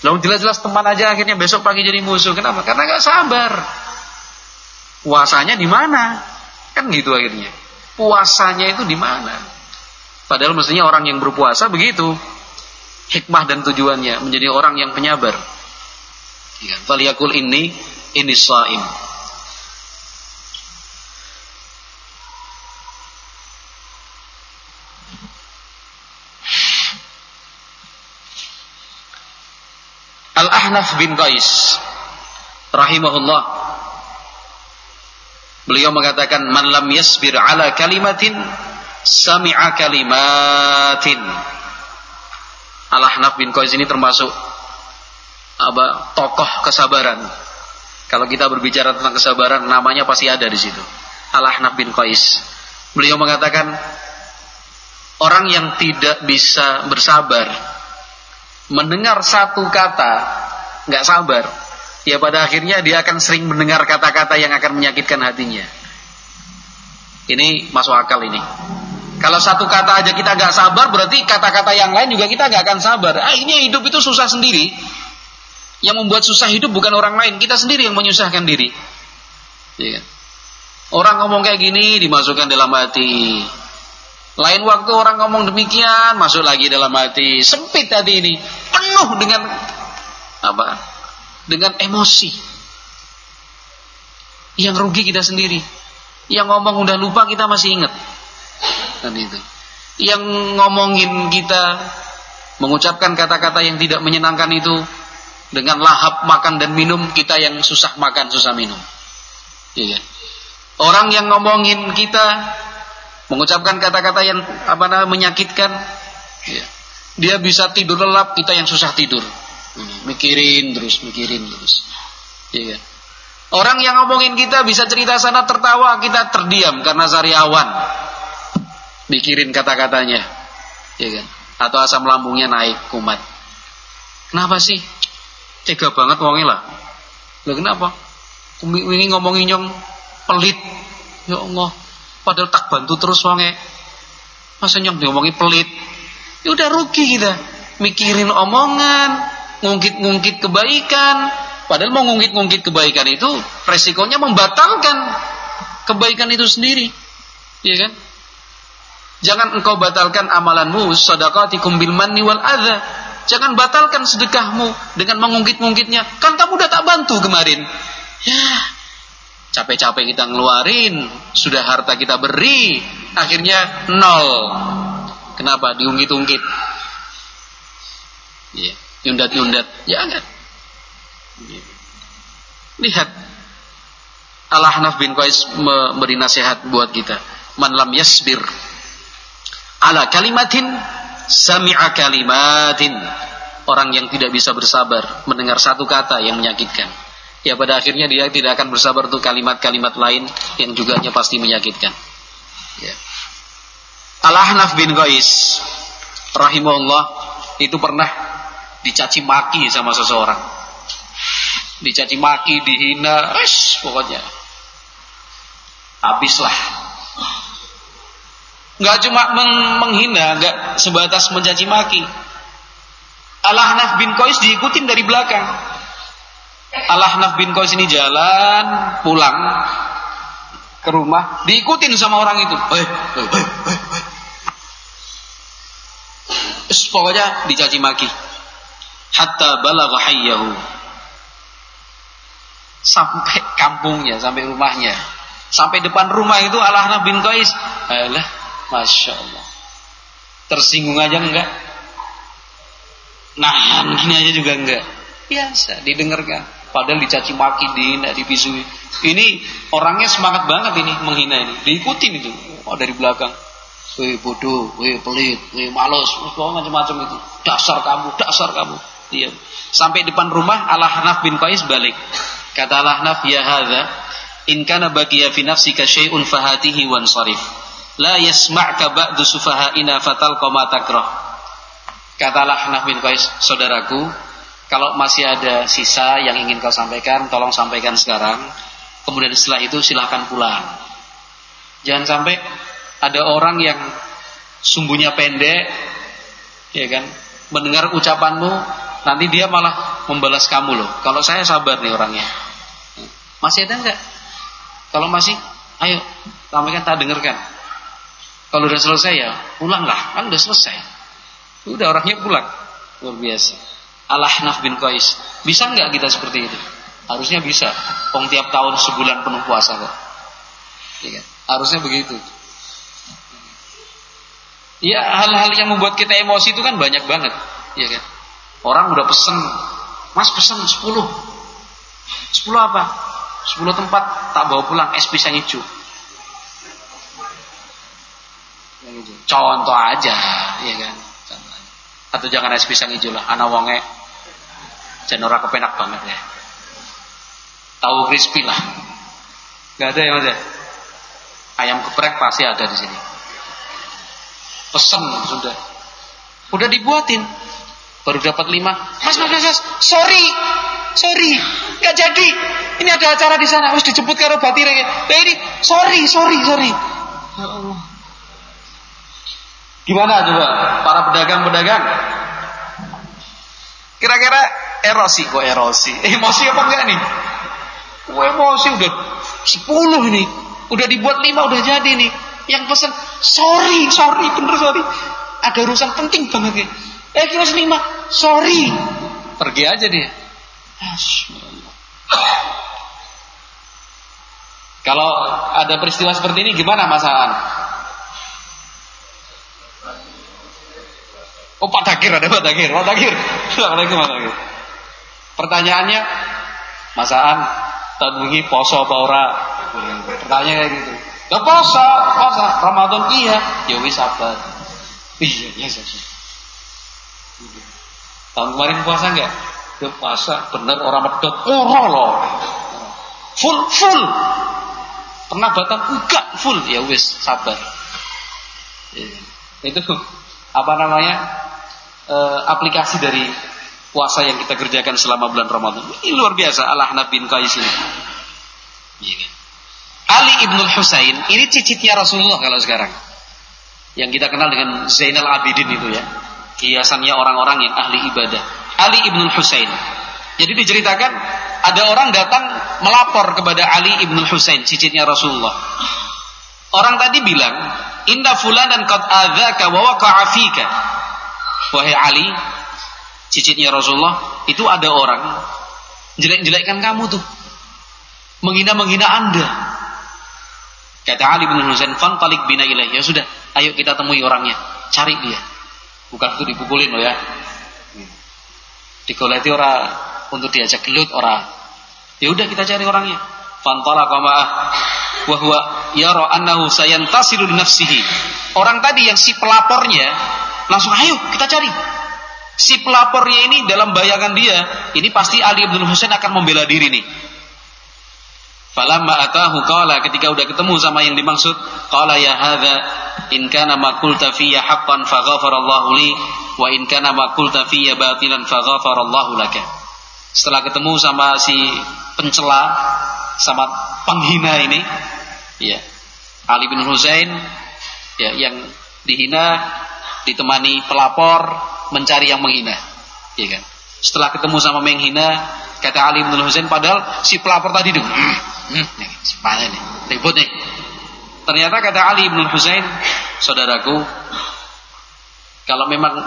Speaker 1: Lalu jelas-jelas teman aja akhirnya besok pagi jadi musuh. Kenapa? Karena gak sabar. Puasanya di mana? Kan gitu akhirnya. Puasanya itu di mana? Padahal mestinya orang yang berpuasa begitu. Hikmah dan tujuannya menjadi orang yang penyabar. Ya, ini ini saim. Al-Ahnaf bin Qais rahimahullah beliau mengatakan man lam yasbir ala kalimatin sami'a kalimatin Al-Ahnaf bin Qais ini termasuk apa tokoh kesabaran kalau kita berbicara tentang kesabaran namanya pasti ada di situ Al-Ahnaf bin Qais beliau mengatakan orang yang tidak bisa bersabar mendengar satu kata nggak sabar, ya pada akhirnya dia akan sering mendengar kata-kata yang akan menyakitkan hatinya. Ini masuk akal ini. Kalau satu kata aja kita nggak sabar, berarti kata-kata yang lain juga kita nggak akan sabar. Ah, ini hidup itu susah sendiri. Yang membuat susah hidup bukan orang lain, kita sendiri yang menyusahkan diri. Ya? Orang ngomong kayak gini dimasukkan dalam hati. Lain waktu orang ngomong demikian, masuk lagi dalam hati. Sempit hati ini penuh dengan apa? Dengan emosi. Yang rugi kita sendiri. Yang ngomong udah lupa kita masih ingat. Dan itu. Yang ngomongin kita mengucapkan kata-kata yang tidak menyenangkan itu dengan lahap makan dan minum kita yang susah makan susah minum. Iya. Orang yang ngomongin kita mengucapkan kata-kata yang apa namanya menyakitkan, ya dia bisa tidur lelap, kita yang susah tidur. Mikirin terus, mikirin terus. Ya kan? Orang yang ngomongin kita bisa cerita sana tertawa, kita terdiam karena sariawan. Mikirin kata-katanya. Ya kan? Atau asam lambungnya naik kumat. Kenapa sih? Tega banget ngomongin lah. Loh kenapa? Ini ngomongin yang pelit. Ya Allah. Padahal tak bantu terus wonge. Masa nyong diomongin pelit. Ya udah rugi kita. Mikirin omongan, ngungkit-ngungkit kebaikan. Padahal mau ngungkit-ngungkit kebaikan itu resikonya membatalkan kebaikan itu sendiri. Iya kan? Jangan engkau batalkan amalanmu sadaqatikum bil manni wal adha. Jangan batalkan sedekahmu dengan mengungkit-ungkitnya. Kan kamu udah tak bantu kemarin. Ya, capek-capek kita ngeluarin, sudah harta kita beri, akhirnya nol. Kenapa? Diungkit-ungkit. Ya, yundat-yundat. Jangan. Ya. Lihat. Al-Ahnaf bin Qais memberi nasihat buat kita. Man lam yasbir ala kalimatin sami'a kalimatin. Orang yang tidak bisa bersabar mendengar satu kata yang menyakitkan. Ya pada akhirnya dia tidak akan bersabar untuk kalimat-kalimat lain yang juga pasti menyakitkan. Ya. Al-Ahnaf bin Qais rahimahullah itu pernah dicaci maki sama seseorang. dicaci maki, dihina, wes pokoknya. Habislah. Enggak cuma meng menghina, enggak sebatas mencaci maki. Al-Ahnaf bin Qais diikutin dari belakang. Al-Ahnaf bin Qais ini jalan pulang ke rumah, diikutin sama orang itu. Eh, eh, eh, eh. pokoknya dicaci maki. Hatta balagha hayyahu. Sampai kampungnya, sampai rumahnya. Sampai depan rumah itu Al-Ahnaf bin Qais. Alah, Masya Allah. Tersinggung aja enggak? Nahan gini aja juga enggak. Biasa, didengarkan. Padahal dicaci maki, dihina, dipisui. Ini orangnya semangat banget ini menghina ini. Diikutin itu. Oh dari belakang. Wih bodoh, wih pelit, wih malos, macam-macam itu. Dasar kamu, dasar kamu. Iya. Sampai depan rumah Al-Hanaf bin Qais balik. Kata Al-Hanaf, ya hadza in kana baqiya fi nafsika syai'un fahatihi wansarif. La yasma'ka ba'du sufaha'ina fatal qama takrah. Kata Al-Hanaf bin Qais, saudaraku, kalau masih ada sisa yang ingin kau sampaikan, tolong sampaikan sekarang. Kemudian setelah itu silahkan pulang. Jangan sampai ada orang yang sumbunya pendek, ya kan, mendengar ucapanmu, nanti dia malah membalas kamu loh. Kalau saya sabar nih orangnya. Masih ada enggak? Kalau masih, ayo sampaikan tak dengarkan. Kalau udah selesai ya pulanglah, kan udah selesai. Udah orangnya pulang. Luar biasa. Al-Ahnaf bin Qais. Bisa nggak kita seperti itu? Harusnya bisa. Pong tiap tahun sebulan penuh puasa kok. Ya? Harusnya begitu. Ya hal-hal yang membuat kita emosi itu kan banyak banget, ya kan? Orang udah pesen, Mas pesen 10. 10 apa? 10 tempat tak bawa pulang es pisang hijau. Contoh aja, ya kan? Atau jangan es pisang hijau lah, anak wonge dan orang kepenak banget ya. Tahu crispy lah. Gak ada ya mas ya? Ayam geprek pasti ada di sini. Pesen sudah. Udah dibuatin. Baru dapat lima. Mas, mas, mas, mas. Sorry. Sorry. Gak jadi. Ini ada acara di sana. Harus dijemput ke Robati. Nah, ini. Sorry, sorry, sorry. Ya Allah. Gimana coba para pedagang-pedagang? Kira-kira erosi kok erosi. Emosi apa enggak nih? Oh, emosi udah 10 ini. Udah dibuat 5 udah jadi nih. Yang pesan sorry, sorry, bener sorry. Ada urusan penting banget ya. Eh kira 5, sorry. Pergi aja dia. Kalau ada peristiwa seperti ini gimana Mas? Oh Pak Takir ada Pak Takir, Pak Takir. Assalamualaikum Pak Takir. Pertanyaannya, masaan tahun ini poso apa ora? Pertanyaan kayak gitu. Ya poso, poso. Ramadan iya, ya wis sabar. Iya, iya, iya. Tahun kemarin puasa enggak? Ya puasa, bener orang medot. Ora loh. Full, full. Pernah batam enggak full, ya wis sabar. Ya. Itu apa namanya? E, aplikasi dari puasa yang kita kerjakan selama bulan Ramadan. Ini luar biasa Allah Nabi bin Qais ini. Iya kan? Ali ibnu Husain ini cicitnya Rasulullah kalau sekarang. Yang kita kenal dengan Zainal Abidin itu ya. Kiasannya orang-orang yang ahli ibadah. Ali ibnu Husain. Jadi diceritakan ada orang datang melapor kepada Ali ibnu Husain, cicitnya Rasulullah. Orang tadi bilang, "Inna fulanan qad adzaka wa waqa'a fika." Wahai Ali, cicitnya Rasulullah, itu ada orang jelek-jelekkan kamu tuh. Menghina-menghina Anda. Kata Ali bin Husain, "Fantalik bina ilaih." Ya sudah, ayo kita temui orangnya, cari dia. Bukan itu dipukulin loh ya. Digoleti orang untuk diajak gelut orang. Ya udah kita cari orangnya. Fantala ma'ah wa huwa yara annahu sayantasilu nafsihi. Orang tadi yang si pelapornya langsung ayo kita cari si pelapornya ini dalam bayangan dia, ini pasti Ali bin Husain akan membela diri nih. Falamma atahu qala ketika udah ketemu sama yang dimaksud, qala ya hadza in kana ma qulta fiyya haqqan fa li wa in kana ma qulta fiyya batilan fa laka. Setelah ketemu sama si pencela, sama penghina ini, ya Ali bin Husain, ya yang dihina ditemani pelapor mencari yang menghina, ya kan? Setelah ketemu sama menghina, kata Ali bin Husain, padahal si pelapor tadi itu, hmm, nih, nih, ribut nih. Ternyata kata Ali bin Husain, saudaraku, kalau memang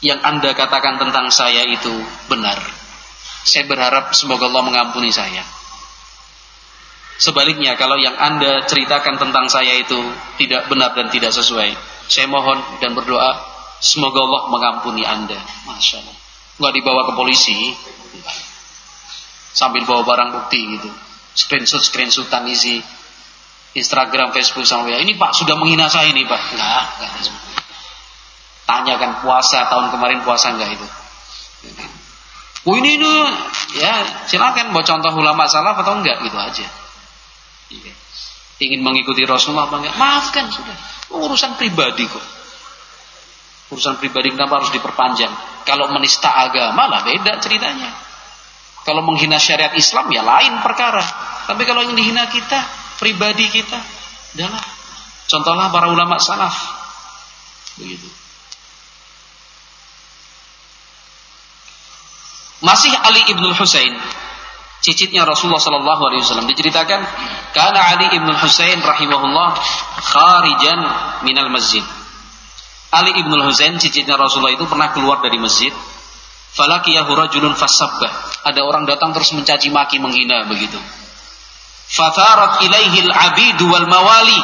Speaker 1: yang anda katakan tentang saya itu benar, saya berharap semoga Allah mengampuni saya. Sebaliknya, kalau yang anda ceritakan tentang saya itu tidak benar dan tidak sesuai, saya mohon dan berdoa semoga Allah mengampuni anda. Masya Allah. Nggak dibawa ke polisi sambil bawa barang bukti gitu. Screenshot screenshotan isi Instagram Facebook sama ya ini pak sudah menghina saya ini pak. Nggak nggak tanyakan puasa tahun kemarin puasa nggak itu? Oh ini ini ya silakan mau contoh ulama salah atau enggak gitu aja. Iya. Ingin mengikuti Rasulullah apa enggak? Maafkan sudah. Urusan pribadi kok. Urusan pribadi kenapa harus diperpanjang? Kalau menista agama lah beda ceritanya. Kalau menghina syariat Islam ya lain perkara. Tapi kalau yang dihina kita, pribadi kita, adalah contohlah para ulama salaf. Begitu. Masih Ali ibn Husain, cicitnya Rasulullah Sallallahu Alaihi Wasallam diceritakan, karena Ali ibn Husain rahimahullah kharijan minal masjid. Ali ibn Husain cicitnya Rasulullah itu pernah keluar dari masjid. Falakiyahu rajulun fasabbah. Ada orang datang terus mencaci maki menghina begitu. Fatharat ilaihi al-abidu wal mawali.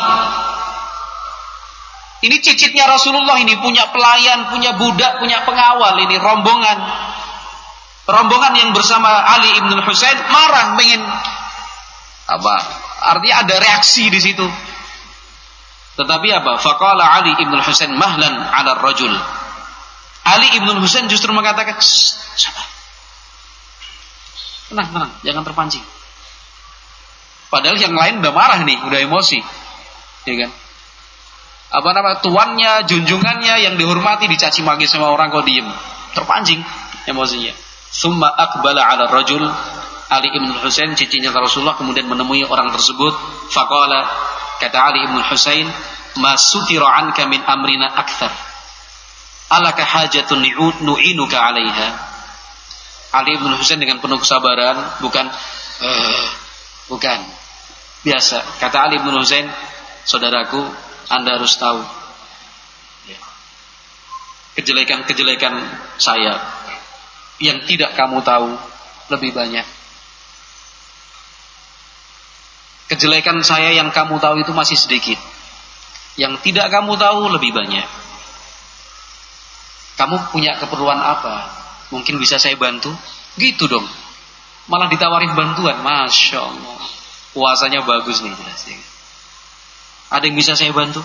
Speaker 1: Ini cicitnya Rasulullah ini punya pelayan, punya budak, punya pengawal ini rombongan. Rombongan yang bersama Ali ibn Husain marah pengen apa? Artinya ada reaksi di situ. Tetapi apa? Faqala Ali ibn Husain mahlan ala rajul. Ali ibn Husain justru mengatakan, sabar. Tenang, tenang, jangan terpancing. Padahal yang lain udah marah nih, udah emosi. Ya kan? Apa nama tuannya, junjungannya yang dihormati dicaci maki sama orang kok diem. Terpancing emosinya. Summa akbala ala rajul Ali ibn Husain cicinya Rasulullah kemudian menemui orang tersebut. Faqala Kata Ali ibn Husain, "Ma sutira anka min amrina akthar." Alaka hajatun nu'inuka 'alaiha? Ali ibn Husain dengan penuh kesabaran, bukan uh, bukan. Biasa. Kata Ali ibn Husain, "Saudaraku, Anda harus tahu kejelekan-kejelekan saya yang tidak kamu tahu lebih banyak." Kejelekan saya yang kamu tahu itu masih sedikit. Yang tidak kamu tahu lebih banyak. Kamu punya keperluan apa? Mungkin bisa saya bantu? Gitu dong. Malah ditawarin bantuan. Masya Allah. Puasanya bagus nih. Ya. Ada yang bisa saya bantu?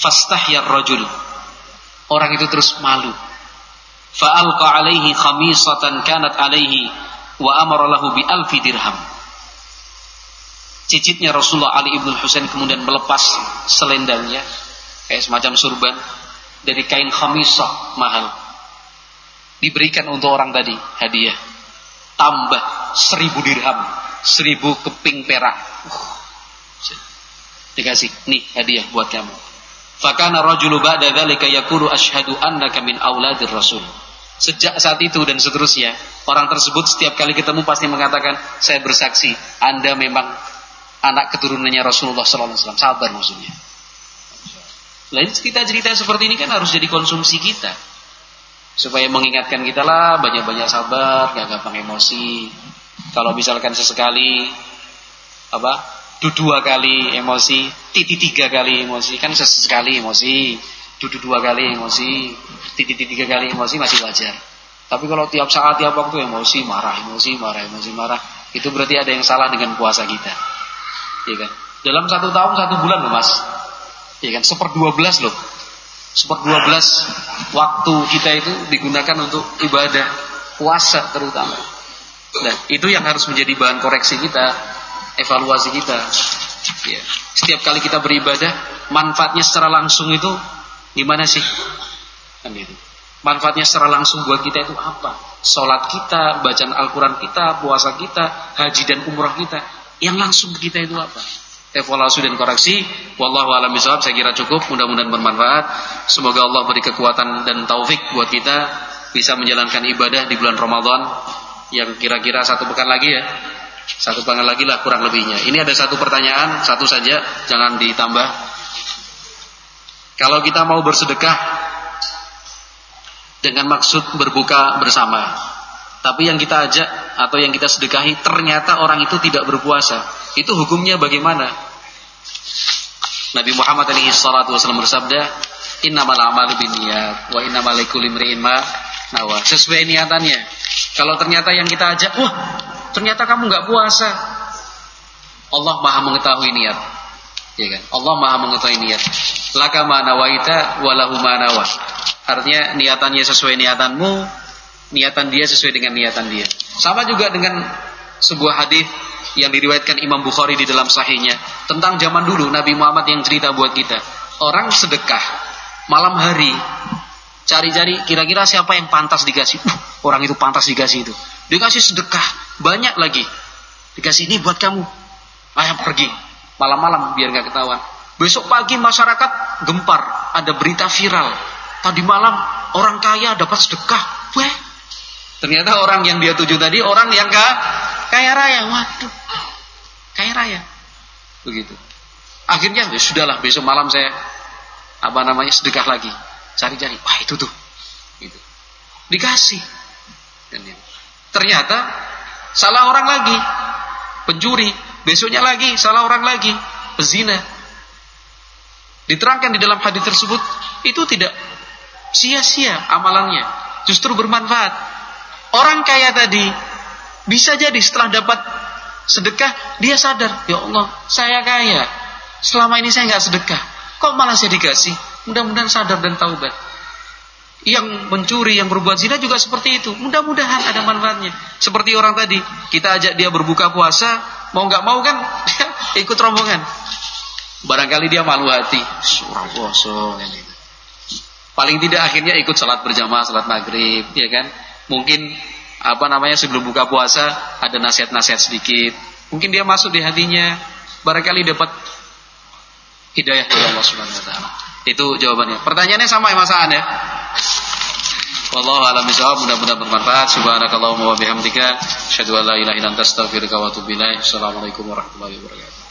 Speaker 1: Fastahyar rajul. Orang itu terus malu. Fa'alqa alaihi khamisatan kanat alaihi wa amara lahu bi alfi dirham. Cicitnya Rasulullah Ali ibn Husain kemudian melepas selendangnya kayak semacam surban dari kain khamisah mahal. Diberikan untuk orang tadi hadiah. Tambah seribu dirham seribu keping perak. Uh, dikasih nih hadiah buat kamu. Fakana rajulu ba'da dzalika yaqulu asyhadu annaka min auladir rasul Sejak saat itu dan seterusnya, orang tersebut setiap kali ketemu pasti mengatakan, saya bersaksi, Anda memang anak keturunannya Rasulullah SAW. Sabar maksudnya. Lain cerita-cerita seperti ini kan harus jadi konsumsi kita. Supaya mengingatkan kita lah banyak-banyak sabar, gak gampang emosi. Kalau misalkan sesekali apa dua kali emosi, titik tiga kali emosi, kan sesekali emosi, duduk dua kali emosi, titik tiga kali emosi masih wajar. Tapi kalau tiap saat, tiap waktu emosi, marah, emosi, marah, emosi, marah, itu berarti ada yang salah dengan puasa kita ya kan? Dalam satu tahun satu bulan loh mas, ya kan? Seper dua belas loh, seper dua belas waktu kita itu digunakan untuk ibadah puasa terutama. Nah itu yang harus menjadi bahan koreksi kita, evaluasi kita. Ya. Setiap kali kita beribadah, manfaatnya secara langsung itu gimana sih? Kan itu. Manfaatnya secara langsung buat kita itu apa? Sholat kita, bacaan Al-Quran kita, puasa kita, haji dan umrah kita. Yang langsung kita itu apa? Evaluasi dan koreksi. Wallahu a'lam bishawab. Saya kira cukup. Mudah-mudahan bermanfaat. Semoga Allah beri kekuatan dan taufik buat kita bisa menjalankan ibadah di bulan Ramadan yang kira-kira satu pekan lagi ya. Satu pekan lagi lah kurang lebihnya. Ini ada satu pertanyaan, satu saja, jangan ditambah. Kalau kita mau bersedekah dengan maksud berbuka bersama. Tapi yang kita ajak atau yang kita sedekahi ternyata orang itu tidak berpuasa. Itu hukumnya bagaimana? Nabi Muhammad alaihi salatu wasallam bersabda, "Innamal a'malu binniyat wa innamal likulli imri'in ma nawa." Sesuai niatannya. Kalau ternyata yang kita ajak, "Wah, ternyata kamu nggak puasa." Allah Maha mengetahui niat. Ya kan? Allah Maha mengetahui niat. Laka ma nawaita wa lahu ma nawa. Artinya niatannya sesuai niatanmu, niatan dia sesuai dengan niatan dia. Sama juga dengan sebuah hadis yang diriwayatkan Imam Bukhari di dalam sahihnya tentang zaman dulu Nabi Muhammad yang cerita buat kita. Orang sedekah malam hari cari-cari kira-kira siapa yang pantas dikasih. Uh, orang itu pantas dikasih itu. Dikasih sedekah banyak lagi. Dikasih ini buat kamu. Ayo pergi malam-malam biar nggak ketahuan. Besok pagi masyarakat gempar, ada berita viral Tadi malam orang kaya dapat sedekah. Weh. Ternyata orang yang dia tuju tadi orang yang gak kaya raya. Waduh. Kaya raya. Begitu. Akhirnya ya sudahlah besok malam saya apa namanya sedekah lagi. Cari-cari. Wah itu tuh. Gitu. Dikasih. Ternyata salah orang lagi. Pencuri. Besoknya lagi salah orang lagi. Pezina. Diterangkan di dalam hadis tersebut itu tidak sia-sia amalannya, justru bermanfaat. Orang kaya tadi bisa jadi setelah dapat sedekah dia sadar, ya Allah, saya kaya. Selama ini saya nggak sedekah, kok malah saya dikasih? Mudah-mudahan sadar dan taubat. Yang mencuri, yang berbuat zina juga seperti itu. Mudah-mudahan ada manfaatnya. Seperti orang tadi, kita ajak dia berbuka puasa, mau nggak mau kan <laughs> ikut rombongan. Barangkali dia malu hati, surah puasa ini. Paling tidak akhirnya ikut sholat berjamaah, sholat maghrib, ya kan? Mungkin apa namanya sebelum buka puasa ada nasihat-nasihat sedikit. Mungkin dia masuk di hatinya, barangkali dapat hidayah dari Allah Subhanahu Wa Taala. Itu jawabannya. Pertanyaannya sama ya Mas ya? Wallahu a'lam bishawab. Mudah-mudahan bermanfaat. Subhanakallahumma wa bihamdika, asyhadu an la ilaha illa anta astaghfiruka wa atubu. Assalamualaikum warahmatullahi wabarakatuh.